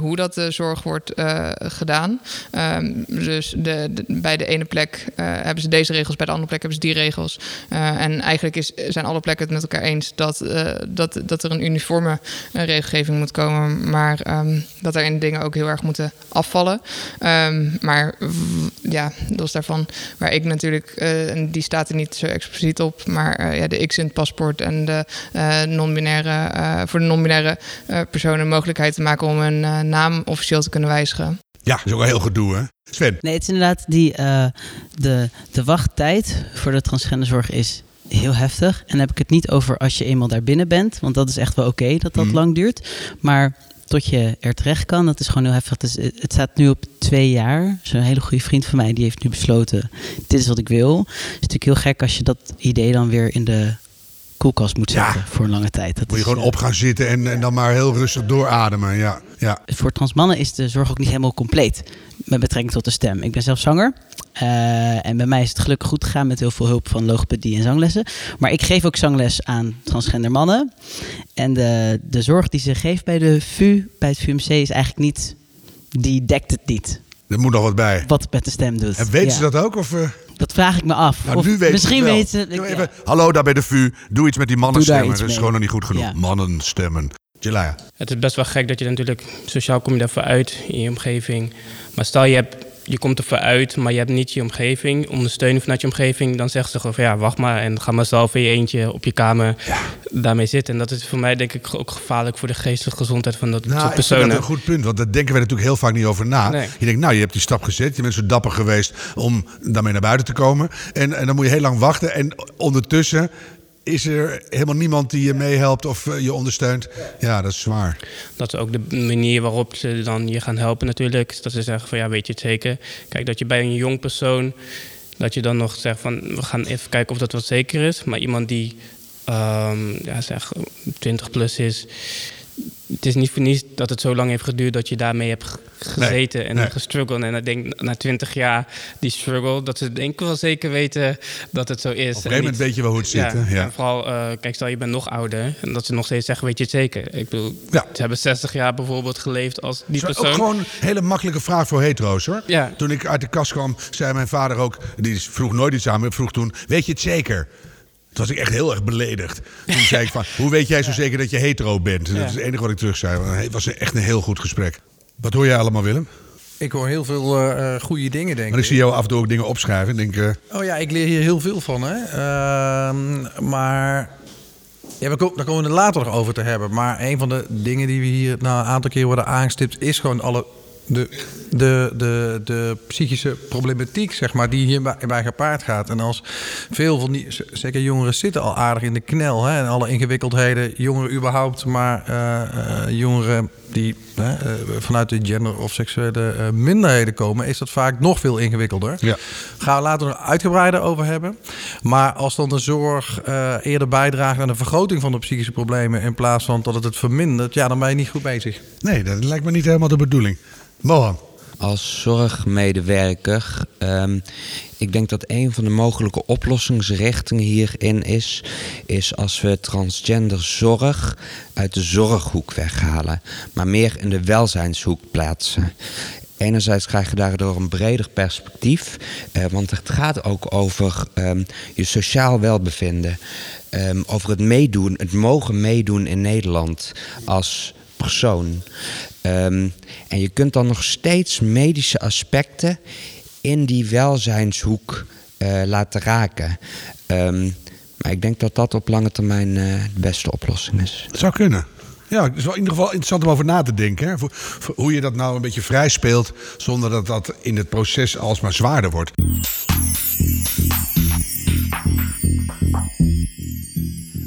hoe dat de zorg wordt gedaan. Ehm, dus de, bij de ene plek hebben ze deze regels, bij de andere plek hebben ze die regels. En eigenlijk is, zijn alle plekken het met elkaar eens dat, dat, dat er een uniforme regelgeving moet komen. Maar ehm, dat er in dingen ook heel erg moeten afvallen. Ehm, maar ja, los daarvan, waar ik natuurlijk, eh, en die staat er niet zo expliciet op, maar eh, ja, de X in het paspoort en de eh, non-binaire, eh, voor de non-binaire eh, personen mogelijkheid te maken om hun eh, naam officieel te kunnen wijzigen. Ja, dat is ook wel heel gedoe, hè? Sven? Nee, het is inderdaad die, eh, de, de wachttijd voor de transgenderzorg is heel heftig. En dan heb ik het niet over als je eenmaal daar binnen bent. Want dat is echt wel oké dat dat Mhm. lang duurt. Maar tot je er terecht kan, dat is gewoon heel heftig. Het het staat nu op twee jaar. Zo'n hele goede vriend van mij, die heeft nu besloten... dit is wat ik wil. Het is natuurlijk heel gek als je dat idee dan weer in de koelkast moet Ja. zetten voor een lange tijd. Dat Moet je is, gewoon eh, op gaan zitten en, en dan maar heel rustig doorademen. Ja, ja. voor transmannen is de zorg ook niet helemaal compleet met betrekking tot de stem. Ik ben zelf zanger. eh, en bij mij is het gelukkig goed gegaan met heel veel hulp van logopedie en zanglessen. Maar ik geef ook zangles aan transgender mannen. En de, de zorg die ze geeft bij de VU, bij het VUMC, is eigenlijk niet... Die dekt het niet, Er moet nog wat bij. wat het met de stem doet. En weten Ja. ze dat ook? Of, eh, Dat vraag ik me af. nou, Of nu weten misschien ze het wel. weten ze... Ja. Hallo, daar bij de VU. Doe iets met die mannenstemmen. Dat is mee. gewoon nog niet goed genoeg. Ja. Mannenstemmen. Jelaya. Het is best wel gek dat je natuurlijk sociaal kom je daarvoor uit in je omgeving. Maar stel je, hebt, je komt ervoor uit, maar je hebt niet je omgeving, ondersteuning vanuit je omgeving. Dan zeggen ze gewoon van ja, wacht maar en ga maar zelf in je eentje op je kamer daarmee zitten. En dat is voor mij denk ik ook gevaarlijk voor de geestelijke gezondheid van dat Nou, soort ik vind personen. dat een goed punt, want daar denken we natuurlijk heel vaak niet over na. Nee. Je denkt, nou, je hebt die stap gezet, je bent zo dapper geweest om daarmee naar buiten te komen. En, en dan moet je heel lang wachten. En ondertussen is er helemaal niemand die je meehelpt of eh, je ondersteunt. Ja, dat is zwaar. Dat is ook de manier waarop ze dan je gaan helpen natuurlijk. Dat ze zeggen van ja, weet je het zeker. Kijk, dat je bij een jong persoon, dat je dan nog zegt van we gaan even kijken of dat wat zeker is. Maar iemand die ehm, ja, zeg 20 plus is, het is niet voor niets dat het zo lang heeft geduurd dat je daarmee hebt ge- gezeten en nee. gestruggeld. En ik denk na 20 jaar die struggle, dat ze denk ik wel zeker weten dat het zo is. Op een En gegeven moment weet je wel hoe het zit. ja. En vooral, eh, kijk, stel je bent nog ouder. En dat ze nog steeds zeggen, weet je het zeker? Ik bedoel, Ja. ze hebben 60 jaar bijvoorbeeld geleefd als die persoon. Ook gewoon een hele makkelijke vraag voor hetero's hoor. Toen ik uit de kast kwam, zei mijn vader ook, die vroeg nooit iets aan me, vroeg toen, weet je het zeker? Toen was ik echt heel erg beledigd. Toen zei ik van, hoe weet jij zo zeker dat je hetero bent? En Dat is het enige wat ik terug zei. Het was echt een heel goed gesprek. Wat hoor jij allemaal, Willem? Ik hoor heel veel eh, goede dingen, denk Want ik zie jou af en toe ook dingen opschrijven. Ik denk, eh, Oh ja, ik leer hier heel veel van. Hè? Ehm, maar ja, we ko- daar komen we het later nog over te hebben. Maar een van de dingen die we hier nou, een aantal keer worden aangestipt... is gewoon alle, de de, de, de psychische problematiek zeg maar, die hierbij bij gepaard gaat. En als veel van die, zeker jongeren zitten al aardig in de knel. Hè, en alle ingewikkeldheden, jongeren überhaupt, maar eh, eh, jongeren die hè, eh, vanuit de gender- of seksuele minderheden komen, is dat vaak nog veel ingewikkelder. Ja. Gaan we later nog uitgebreider over hebben. Maar als dan de zorg eerder bijdraagt aan de vergroting van de psychische problemen in plaats van dat het het vermindert, ja, dan ben je niet goed bezig. Nee, dat lijkt me niet helemaal de bedoeling. Mohan. Als zorgmedewerker, ehm, ik denk dat een van de mogelijke oplossingsrichtingen hierin is, is als we transgender zorg uit de zorghoek weghalen, maar meer in de welzijnshoek plaatsen. Enerzijds krijg je daardoor een breder perspectief, eh, want het gaat ook over ehm, je sociaal welbevinden, ehm, over het meedoen, het mogen meedoen in Nederland als persoon. Ehm, en je kunt dan nog steeds medische aspecten in die welzijnshoek eh, laten raken. Ehm, maar ik denk dat dat op lange termijn eh, de beste oplossing is. Het zou kunnen. Ja, het is wel in ieder geval interessant om over na te denken. Hè? Voor hoe je dat nou een beetje vrij speelt... zonder dat dat in het proces alsmaar zwaarder wordt.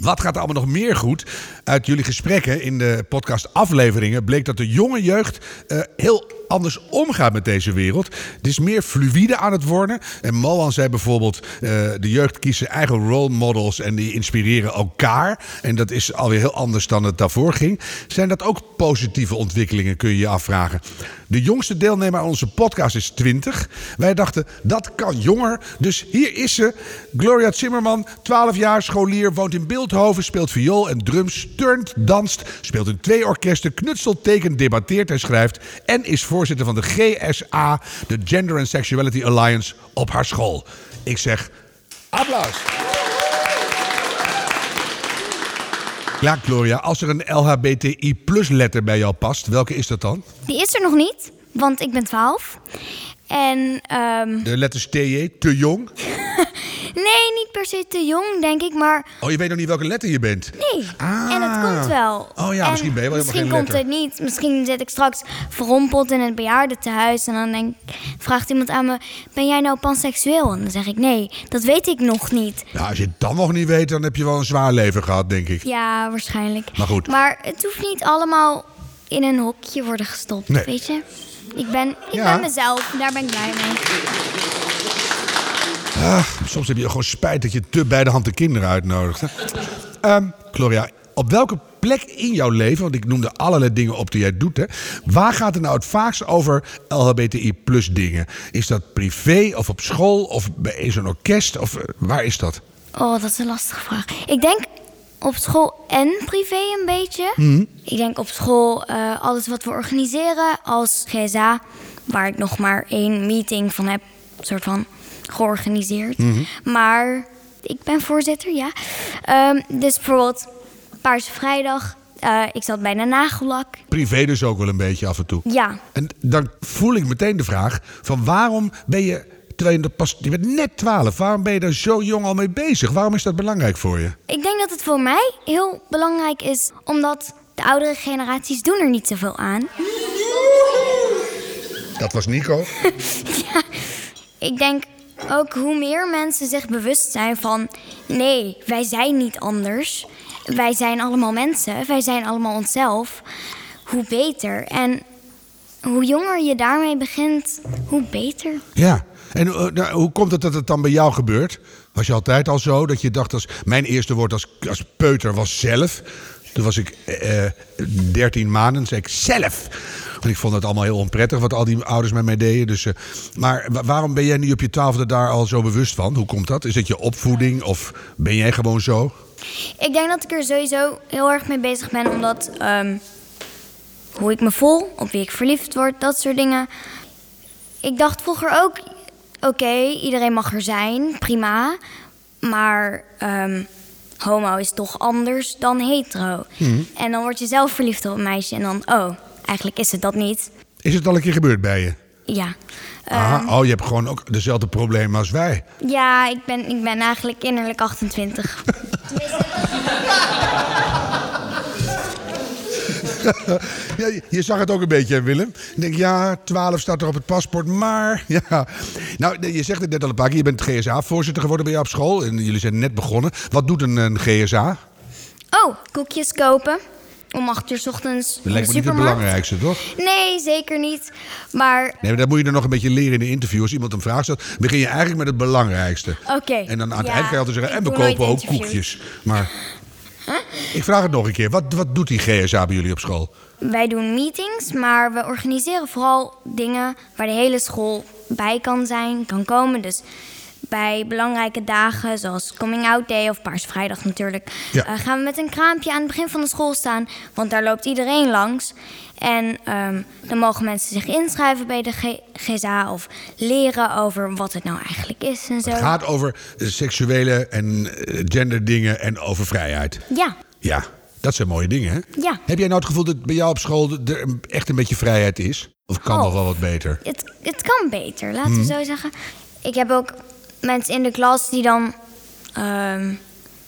Wat gaat er allemaal nog meer goed? Uit jullie gesprekken in de podcast afleveringen bleek dat de jonge jeugd eh, heel anders omgaat met deze wereld. Het is meer fluïde aan het worden. En Mohan zei bijvoorbeeld, eh, de jeugd kiest zijn eigen role models en die inspireren elkaar. En dat is alweer heel anders dan het daarvoor ging. Zijn dat ook positieve ontwikkelingen, kun je je afvragen. De jongste deelnemer aan onze podcast is 20. Wij dachten, dat kan jonger. Dus hier is ze. Gloria Zimmerman, 12 jaar, scholier, woont in Beeldhoven, speelt viool en drums, turnt, danst, speelt in twee orkesten, knutselt, tekent, debatteert en schrijft. En is voorzitter van de GSA, de Gender and Sexuality Alliance, op haar school. Ik zeg, applaus. Ja, Gloria, als er een LHBTI plus letter bij jou past, welke is dat dan? Die is er nog niet, want ik ben 12. En ehm, De letters TJ, te jong? [laughs] nee, niet per se te jong, denk ik, maar Oh, je weet nog niet welke letter je bent? nee. Ah. En het komt wel. Oh ja, En misschien ben je wel Misschien komt letter. het niet. Misschien zit ik straks verrompeld in het bejaardentehuis en dan denk, vraagt iemand aan me: Ben jij nou panseksueel? En dan zeg ik: Nee, dat weet ik nog niet. Nou, als je het dan nog niet weet, dan heb je wel een zwaar leven gehad, denk ik. Ja, waarschijnlijk. Maar goed. Maar het hoeft niet allemaal in een hokje worden gestopt, Nee. weet je? Ik ben, ik Ja. ben mezelf daar ben ik blij mee. Ah, soms heb je gewoon spijt dat je te bij de hand de kinderen uitnodigt. Ehm, Gloria, op welke plek in jouw leven, want ik noemde allerlei dingen op die jij doet, hè, waar gaat het nou het vaakst over LHBTI plus dingen? Is dat privé of op school of bij zo'n orkest? Of eh, waar is dat? Oh, dat is een lastige vraag. Ik denk op school en privé een beetje. Ik denk op school eh, alles wat we organiseren als GSA, waar ik nog maar één meeting van heb, soort van georganiseerd. Maar ik ben voorzitter, ja. Ehm, dus bijvoorbeeld Paarse Vrijdag. eh, ik zat bij de nagellak. Privé dus ook wel een beetje af en toe. Ja, En dan voel ik meteen de vraag van waarom ben je, terwijl je, pas, je bent net 12, waarom ben je daar zo jong al mee bezig? Waarom is dat belangrijk voor je? ik denk dat het voor mij heel belangrijk is, omdat de oudere generaties doen er niet zoveel aan. Dat was Nico. [laughs] Ik denk ook hoe meer mensen zich bewust zijn van... nee, wij zijn niet anders. Wij zijn allemaal mensen. Wij zijn allemaal onszelf. Hoe beter. En hoe jonger je daarmee begint, hoe beter. Ja. En eh, nou, hoe komt het dat het dan bij jou gebeurt? Was je altijd al zo dat je dacht als... Mijn eerste woord als, als peuter was zelf. Toen was ik eh, 13 maanden, zei ik zelf. Ik vond het allemaal heel onprettig wat al die ouders met mij deden. Dus, eh, maar wa- waarom ben jij nu op je twaalfde daar al zo bewust van? Hoe komt dat? Is het je opvoeding of ben jij gewoon zo? Ik denk dat ik er sowieso heel erg mee bezig ben, omdat ehm, hoe ik me voel, op wie ik verliefd word, dat soort dingen. Ik dacht vroeger ook, oké, iedereen mag er zijn, prima. Maar ehm, homo is toch anders dan hetero. En dan word je zelf verliefd op een meisje en dan, oh, eigenlijk is het dat niet. Is het al een keer gebeurd bij je? Ja. Aha, oh, je hebt gewoon ook dezelfde problemen als wij. Ja, ik ben, ik ben eigenlijk innerlijk 28. [laughs] ja, je- je zag het ook een beetje, Willem. Ik denk, ja, 12 staat er op het paspoort, maar... [laughs] Ja. Nou, je zegt het net al een paar keer. Je bent GSA-voorzitter geworden bij jou op school. En jullie zijn net begonnen. Wat doet een, een GSA? Oh, koekjes kopen. Om acht uur 's ochtends Dat lijkt me niet het belangrijkste, toch? Nee, zeker niet. Maar, Nee, maar dat moet je dan nog een beetje leren in de interview. Als iemand een vraag stelt, begin je eigenlijk met het belangrijkste. oké. En dan aan het Ja, eind kan je altijd zeggen, en we kopen ook koekjes. Maar ik vraag het nog een keer. Wat, wat doet die GSA bij jullie op school? Wij doen meetings, maar we organiseren vooral dingen waar de hele school bij kan zijn, kan komen. Dus bij belangrijke dagen zoals Coming Out Day of Paarsvrijdag natuurlijk, Ja. eh, gaan we met een kraampje aan het begin van de school staan. Want daar loopt iedereen langs. En ehm, dan mogen mensen zich inschrijven bij de G- GSA of leren over wat het nou eigenlijk is en zo. Het gaat over seksuele en eh, genderdingen en over vrijheid. Ja, Ja, dat zijn mooie dingen, hè? ja. Heb jij nou het gevoel dat bij jou op school er echt een beetje vrijheid is? Of kan Oh. nog wel wat beter? Het, het kan beter, laten we zo zeggen. Ik heb ook mensen in de klas die dan ehm,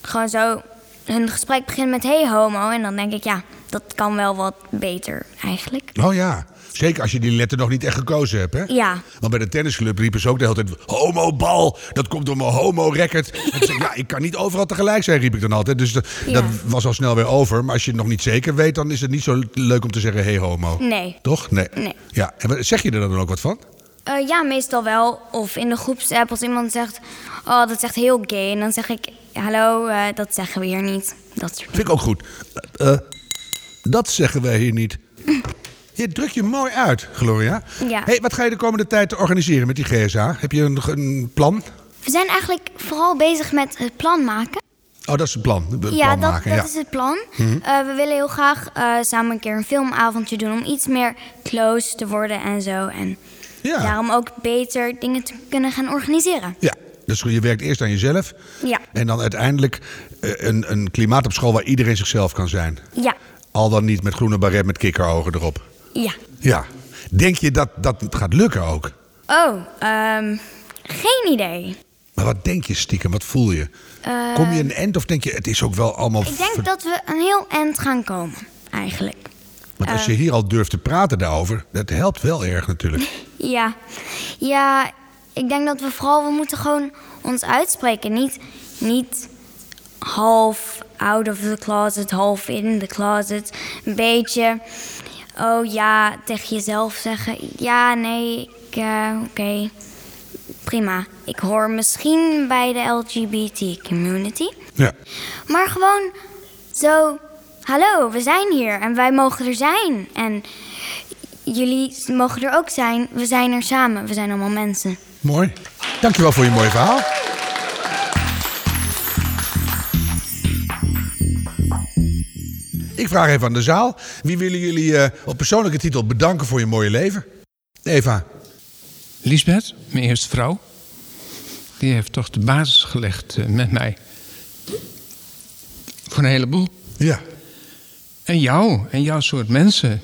gewoon zo hun gesprek beginnen met hey homo. En dan denk ik, ja, dat kan wel wat beter eigenlijk. Oh ja, zeker als je die letter nog niet echt gekozen hebt, hè? Ja. Want bij de tennisclub riepen ze ook de hele tijd... Homo-bal, dat komt door mijn homo-record. [laughs] Zei ik, ja, ik kan niet overal tegelijk zijn, riep ik dan altijd. Dus dat, Ja. dat was al snel weer over. Maar als je het nog niet zeker weet, dan is het niet zo leuk om te zeggen... hey, homo. Nee. Toch? Nee. Nee. Ja, en zeg je er dan ook wat van? Eh, ja, meestal wel. Of in de groepsapp als iemand zegt, oh, dat is echt heel gay. En dan zeg ik, hallo, eh, dat zeggen we hier niet. Dat soort Vind ik ook goed. Eh, dat zeggen wij hier niet. Je drukt je mooi uit, Gloria. Ja. Hey, wat ga je de komende tijd organiseren met die GSA? Heb je een, een plan? We zijn eigenlijk vooral bezig met het plan maken. Oh, dat is het plan. Het plan ja, dat, maken. dat ja. is het plan. Mhm. We willen heel graag samen een keer een filmavondje doen om iets meer close te worden en zo. En Ja. daarom ook beter dingen te kunnen gaan organiseren. Ja, dus je werkt eerst aan jezelf. Ja, En dan uiteindelijk eh, een, een klimaat op school waar iedereen zichzelf kan zijn. ja, Al dan niet met groene baret met kikkerogen erop. ja. Ja. Denk je dat dat gaat lukken ook? Oh, ehm, geen idee. Maar wat denk je stiekem? Wat voel je? Eh, Kom je een end of denk je het is ook wel allemaal... Ik denk dat we een heel eind gaan komen, eigenlijk. Want als je eh, hier al durft te praten daarover, dat helpt wel erg natuurlijk. [laughs] Ja, ja, ik denk dat we vooral, we moeten gewoon ons uitspreken. Niet, niet half out of the closet, half in the closet. Een beetje, oh ja, tegen jezelf zeggen. Ja, nee, ik, eh, oké, prima. Ik hoor misschien bij de LGBT community. Ja. Maar gewoon zo, hallo, we zijn hier en wij mogen er zijn. En jullie mogen er ook zijn. We zijn er samen. We zijn allemaal mensen. Mooi. Dankjewel voor je mooie verhaal. Ik vraag even aan de zaal. Wie willen jullie eh, op persoonlijke titel bedanken voor je mooie leven? Eva. Lisbeth, mijn eerste vrouw. Die heeft toch de basis gelegd eh, met mij. Voor een heleboel. Ja. En jou, en jouw soort mensen.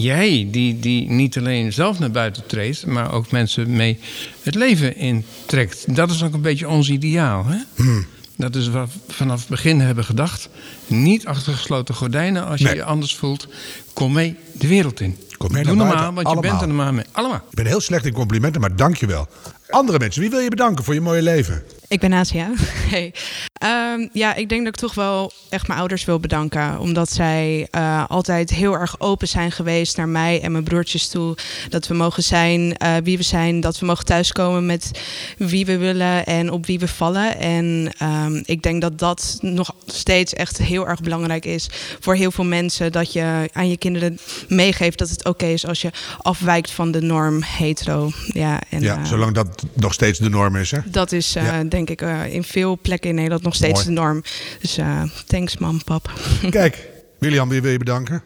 Jij, die, die niet alleen zelf naar buiten treedt, maar ook mensen mee het leven intrekt. Dat is ook een beetje ons ideaal. Hè? Hmm. Dat is wat we vanaf het begin hebben gedacht. Niet achter gesloten gordijnen als je Nee. je anders voelt. Kom mee de wereld in. Kom mee Doe normaal, want je bent er normaal mee. Allemaal. Ik ben heel slecht in complimenten, maar dank je wel. Andere mensen, wie wil je bedanken voor je mooie leven? Ik ben Asia. [laughs] Hey. Ehm, ja, ik denk dat ik toch wel echt mijn ouders wil bedanken. Omdat zij eh, altijd heel erg open zijn geweest naar mij en mijn broertjes toe. Dat we mogen zijn eh, wie we zijn. Dat we mogen thuiskomen met wie we willen en op wie we vallen. En ehm, ik denk dat dat nog steeds echt heel erg belangrijk is voor heel veel mensen. Dat je aan je kinderen meegeeft dat het oké is als je afwijkt van de norm hetero. Ja, en, ja, eh, zolang dat nog steeds de norm is, hè? dat is eh, Ja. denk ik eh, in veel plekken in Nederland nog steeds Mooi. de norm. Dus eh, thanks mam, pap. [laughs] Kijk, William, wie wil je bedanken?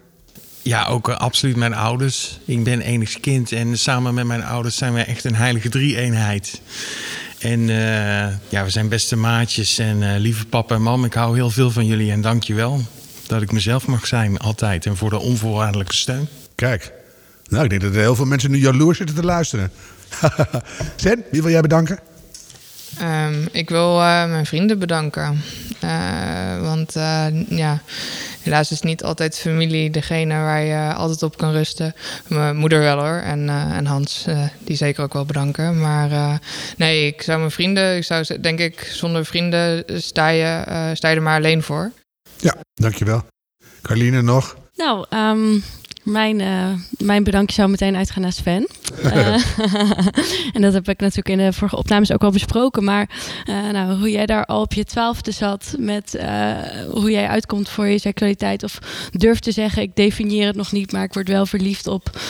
Ja, ook absoluut mijn ouders. Ik ben enigst kind en samen met mijn ouders zijn wij echt een heilige drie-eenheid. En eh, ja, we zijn beste maatjes en eh, lieve papa en mam, ik hou heel veel van jullie en dank je wel dat ik mezelf mag zijn altijd en voor de onvoorwaardelijke steun. Kijk, nou, ik denk dat er heel veel mensen nu jaloers zitten te luisteren. [laughs] Sen, wie wil jij bedanken? Ehm, ik wil eh, mijn vrienden bedanken. Eh, want eh, ja, helaas is niet altijd familie degene waar je altijd op kan rusten. Mijn moeder wel hoor. En, en Hans, die zeker ook wel bedanken. Maar nee, ik zou mijn vrienden, ik zou denk ik, zonder vrienden sta je, sta je er maar alleen voor. Ja, dankjewel. Carline nog? Nou, um, mijn, uh, mijn bedankje zou meteen uitgaan naar Sven. uh, [laughs] [laughs] en dat heb ik natuurlijk in de vorige opnames ook al besproken. Maar uh, nou, hoe jij daar al op je twaalfde zat met hoe jij uitkomt voor je seksualiteit. Of durft te zeggen, ik definieer het nog niet, maar ik word wel verliefd op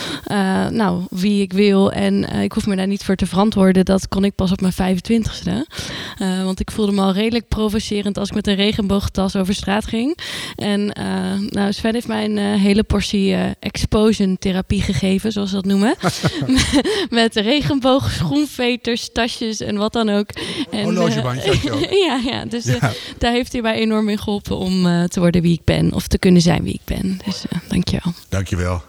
nou, wie ik wil. En ik hoef me daar niet voor te verantwoorden. Dat kon ik pas op mijn 25ste. want ik voelde me al redelijk provocerend als ik met een regenboogtas over straat ging. En nou, Sven heeft mij een hele portie exposure therapie gegeven, zoals ze dat noemen. [laughs] Met regenboog, schoenveters, tasjes en wat dan ook. En, Horlogebandje uh, [laughs] ja, ja, dus uh, daar heeft hij mij enorm in geholpen om uh, te worden wie ik ben. Of te kunnen zijn wie ik ben. Dus dankjewel. Dankjewel.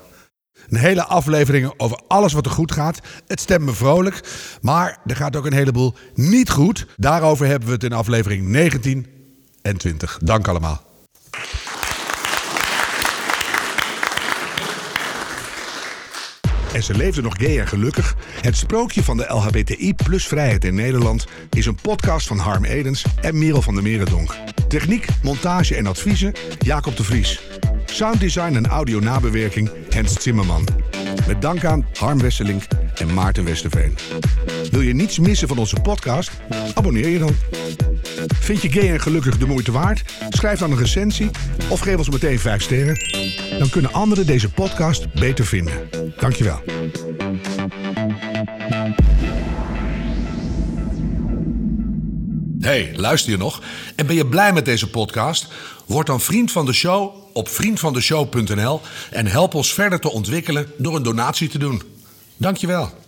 Een hele aflevering over alles wat er goed gaat. Het stemt me vrolijk. Maar er gaat ook een heleboel niet goed. Daarover hebben we het in aflevering 19 en 20. Dank allemaal. En ze leefde nog gay en gelukkig. Het sprookje van de LHBTI plus vrijheid in Nederland is een podcast van Harm Edens en Merel van der Merendonk. Techniek, montage en adviezen Jacob de Vries. Sounddesign en audio nabewerking Hens Zimmerman. Met dank aan Harm Wesselink en Maarten Westerveen. Wil je niets missen van onze podcast? Abonneer je dan. Vind je gay en gelukkig de moeite waard? Schrijf dan een recensie of geef ons meteen 5 sterren. Dan kunnen anderen deze podcast beter vinden. Dankjewel. Hey, luister je nog? En ben je blij met deze podcast? Word dan vriend van de show op vriendvandeshow.nl en help ons verder te ontwikkelen door een donatie te doen. Dankjewel.